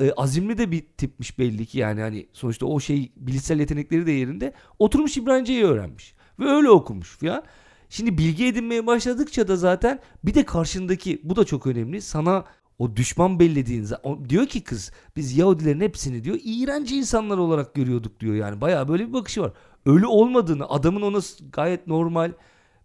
e, azimli de bir tipmiş belli ki yani hani sonuçta o şey bilişsel yetenekleri de yerinde oturmuş İbranice'yi öğrenmiş ve öyle okumuş filan. Şimdi bilgi edinmeye başladıkça da zaten bir de karşındaki bu da çok önemli. Sana o düşman bellediğin diyor ki kız biz Yahudilerin hepsini diyor iğrenç insanlar olarak görüyorduk diyor yani. Baya böyle bir bakışı var. Öyle olmadığını adamın ona gayet normal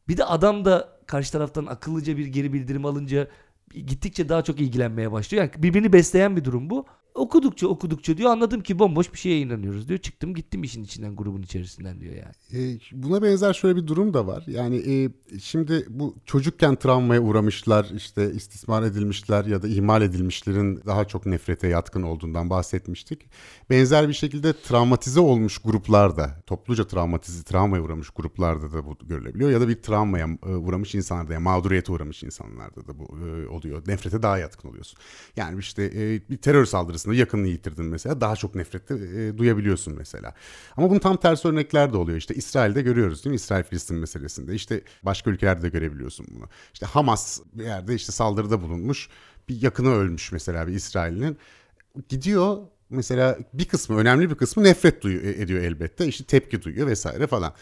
bir de adam da karşı taraftan akıllıca bir geri bildirim alınca gittikçe daha çok ilgilenmeye başlıyor. Yani birbirini besleyen bir durum bu okudukça okudukça diyor anladım ki bomboş bir şeye inanıyoruz diyor. Çıktım gittim işin içinden grubun içerisinden diyor yani. E, buna benzer şöyle bir durum da var. Yani e, şimdi bu çocukken travmaya uğramışlar işte istismar edilmişler ya da ihmal edilmişlerin daha çok nefrete yatkın olduğundan bahsetmiştik. Benzer bir şekilde travmatize olmuş gruplarda topluca travmatize travmaya uğramış gruplarda da bu görülebiliyor. Ya da bir travmaya e, uğramış insanlarda ya mağduriyete uğramış insanlarda da bu e, oluyor. Nefrete daha yatkın oluyorsun. Yani işte e, bir terör saldırısı başkasına yakınlığı yitirdin mesela daha çok nefret e, duyabiliyorsun mesela. Ama bunun tam tersi örnekler de oluyor. İşte İsrail'de görüyoruz değil mi? İsrail-Filistin meselesinde. İşte başka ülkelerde de görebiliyorsun bunu. İşte Hamas bir yerde işte saldırıda bulunmuş. Bir yakını ölmüş mesela bir İsrail'in. Gidiyor mesela bir kısmı önemli bir kısmı nefret duyuyor, ediyor elbette. İşte tepki duyuyor vesaire falan.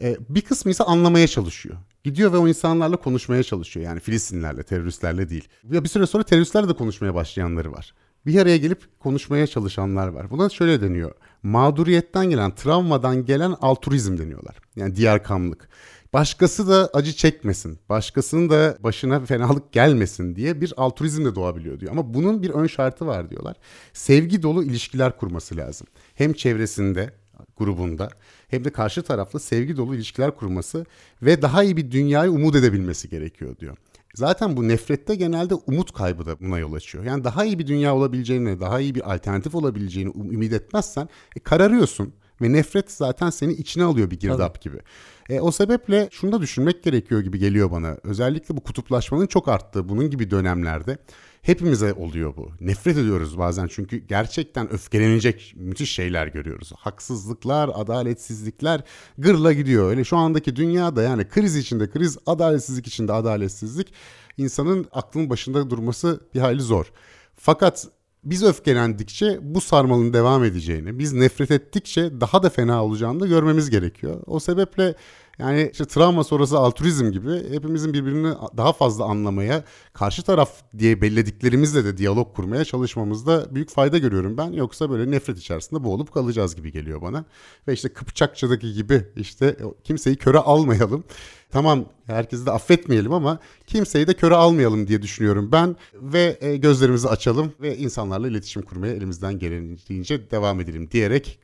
Ee, bir kısmı ise anlamaya çalışıyor. Gidiyor ve o insanlarla konuşmaya çalışıyor. Yani Filistinlerle, teröristlerle değil. Ya bir süre sonra teröristlerle de konuşmaya başlayanları var. Bir araya gelip konuşmaya çalışanlar var. Buna şöyle deniyor. Mağduriyetten gelen, travmadan gelen altruizm deniyorlar. Yani diyarkamlık. Başkası da acı çekmesin, başkasının da başına fenalık gelmesin diye bir altruizm de doğabiliyor diyor. Ama bunun bir ön şartı var diyorlar. Sevgi dolu ilişkiler kurması lazım. Hem çevresinde, grubunda hem de karşı tarafla sevgi dolu ilişkiler kurması ve daha iyi bir dünyayı umut edebilmesi gerekiyor diyor. Zaten bu nefrette genelde umut kaybı da buna yol açıyor. Yani daha iyi bir dünya olabileceğini, daha iyi bir alternatif olabileceğini ümit etmezsen e, kararıyorsun ve nefret zaten seni içine alıyor bir girdap Tabii. gibi. E, o sebeple şunu da düşünmek gerekiyor gibi geliyor bana. Özellikle bu kutuplaşmanın çok arttığı bunun gibi dönemlerde hepimize oluyor bu. Nefret ediyoruz bazen çünkü gerçekten öfkelenecek müthiş şeyler görüyoruz. Haksızlıklar, adaletsizlikler gırla gidiyor. Öyle şu andaki dünyada yani kriz içinde kriz, adaletsizlik içinde adaletsizlik insanın aklın başında durması bir hayli zor. Fakat biz öfkelendikçe bu sarmalın devam edeceğini, biz nefret ettikçe daha da fena olacağını da görmemiz gerekiyor. O sebeple yani işte travma sonrası altruizm gibi hepimizin birbirini daha fazla anlamaya, karşı taraf diye bellediklerimizle de diyalog kurmaya çalışmamızda büyük fayda görüyorum ben. Yoksa böyle nefret içerisinde boğulup kalacağız gibi geliyor bana. Ve işte Kıpçakça'daki gibi işte kimseyi köre almayalım. Tamam herkesi de affetmeyelim ama kimseyi de köre almayalım diye düşünüyorum ben. Ve e, gözlerimizi açalım ve insanlarla iletişim kurmaya elimizden gelince devam edelim diyerek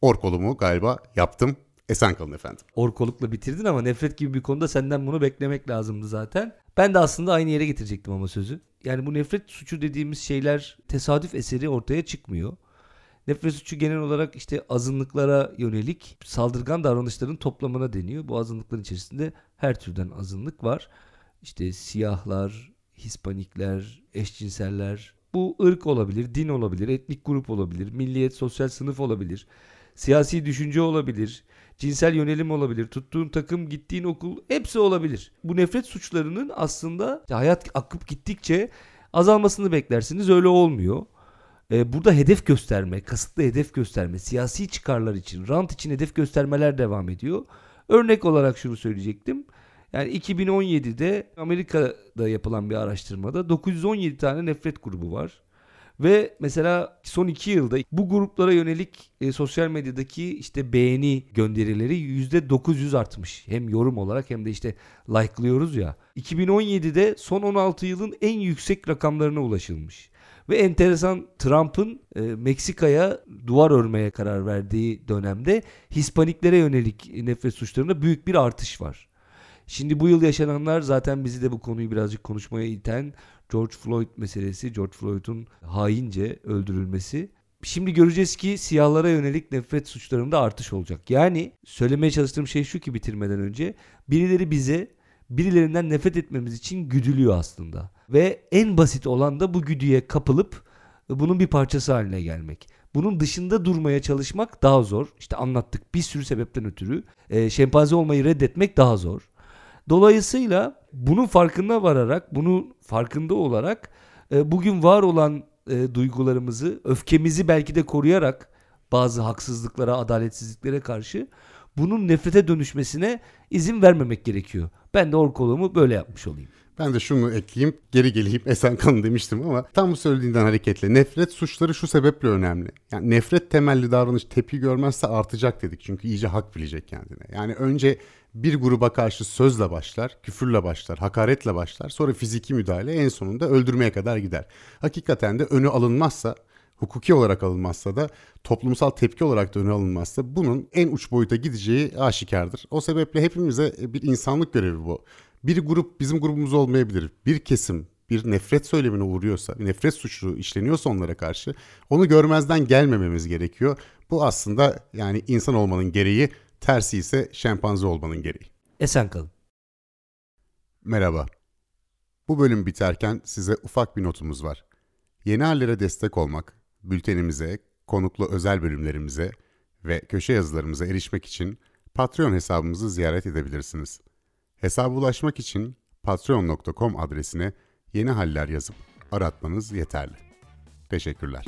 orkolumu galiba yaptım. Esen kalın efendim. Orkolukla bitirdin ama nefret gibi bir konuda senden bunu beklemek lazımdı zaten. Ben de aslında aynı yere getirecektim ama sözü. Yani bu nefret suçu dediğimiz şeyler tesadüf eseri ortaya çıkmıyor. Nefret suçu genel olarak işte azınlıklara yönelik saldırgan davranışların toplamına deniyor. Bu azınlıkların içerisinde her türden azınlık var. İşte siyahlar, hispanikler, eşcinseller. Bu ırk olabilir, din olabilir, etnik grup olabilir, milliyet, sosyal sınıf olabilir, siyasi düşünce olabilir, cinsel yönelim olabilir, tuttuğun takım, gittiğin okul hepsi olabilir. Bu nefret suçlarının aslında hayat akıp gittikçe azalmasını beklersiniz. Öyle olmuyor. Ee, burada hedef gösterme, kasıtlı hedef gösterme, siyasi çıkarlar için, rant için hedef göstermeler devam ediyor. Örnek olarak şunu söyleyecektim. Yani 2017'de Amerika'da yapılan bir araştırmada 917 tane nefret grubu var. Ve mesela son iki yılda bu gruplara yönelik e, sosyal medyadaki işte beğeni gönderileri %900 artmış. Hem yorum olarak hem de işte like'lıyoruz ya. 2017'de son 16 yılın en yüksek rakamlarına ulaşılmış. Ve enteresan Trump'ın e, Meksika'ya duvar örmeye karar verdiği dönemde Hispaniklere yönelik nefret suçlarında büyük bir artış var. Şimdi bu yıl yaşananlar zaten bizi de bu konuyu birazcık konuşmaya iten George Floyd meselesi, George Floyd'un haince öldürülmesi. Şimdi göreceğiz ki siyahlara yönelik nefret suçlarında artış olacak. Yani söylemeye çalıştığım şey şu ki bitirmeden önce birileri bize birilerinden nefret etmemiz için güdülüyor aslında. Ve en basit olan da bu güdüye kapılıp bunun bir parçası haline gelmek. Bunun dışında durmaya çalışmak daha zor. İşte anlattık bir sürü sebepten ötürü. E, şempanze olmayı reddetmek daha zor. Dolayısıyla bunun farkında vararak, bunun farkında olarak e, bugün var olan e, duygularımızı, öfkemizi belki de koruyarak bazı haksızlıklara, adaletsizliklere karşı bunun nefrete dönüşmesine izin vermemek gerekiyor. Ben de orkoluğumu böyle yapmış olayım. Ben de şunu ekleyeyim, geri geleyim esen kanı demiştim ama tam bu söylediğinden hareketle nefret suçları şu sebeple önemli. Yani nefret temelli davranış tepki görmezse artacak dedik çünkü iyice hak bilecek kendine. Yani önce bir gruba karşı sözle başlar, küfürle başlar, hakaretle başlar, sonra fiziki müdahale en sonunda öldürmeye kadar gider. Hakikaten de önü alınmazsa hukuki olarak alınmazsa da toplumsal tepki olarak da öne alınmazsa bunun en uç boyuta gideceği aşikardır. O sebeple hepimize bir insanlık görevi bu. Bir grup bizim grubumuz olmayabilir. Bir kesim bir nefret söylemine uğruyorsa, bir nefret suçu işleniyorsa onlara karşı onu görmezden gelmememiz gerekiyor. Bu aslında yani insan olmanın gereği, tersi ise şempanze olmanın gereği. Esen kalın. Merhaba. Bu bölüm biterken size ufak bir notumuz var. Yeni hallere destek olmak, bültenimize, konuklu özel bölümlerimize ve köşe yazılarımıza erişmek için Patreon hesabımızı ziyaret edebilirsiniz. Hesaba ulaşmak için patreon.com adresine yeni haller yazıp aratmanız yeterli. Teşekkürler.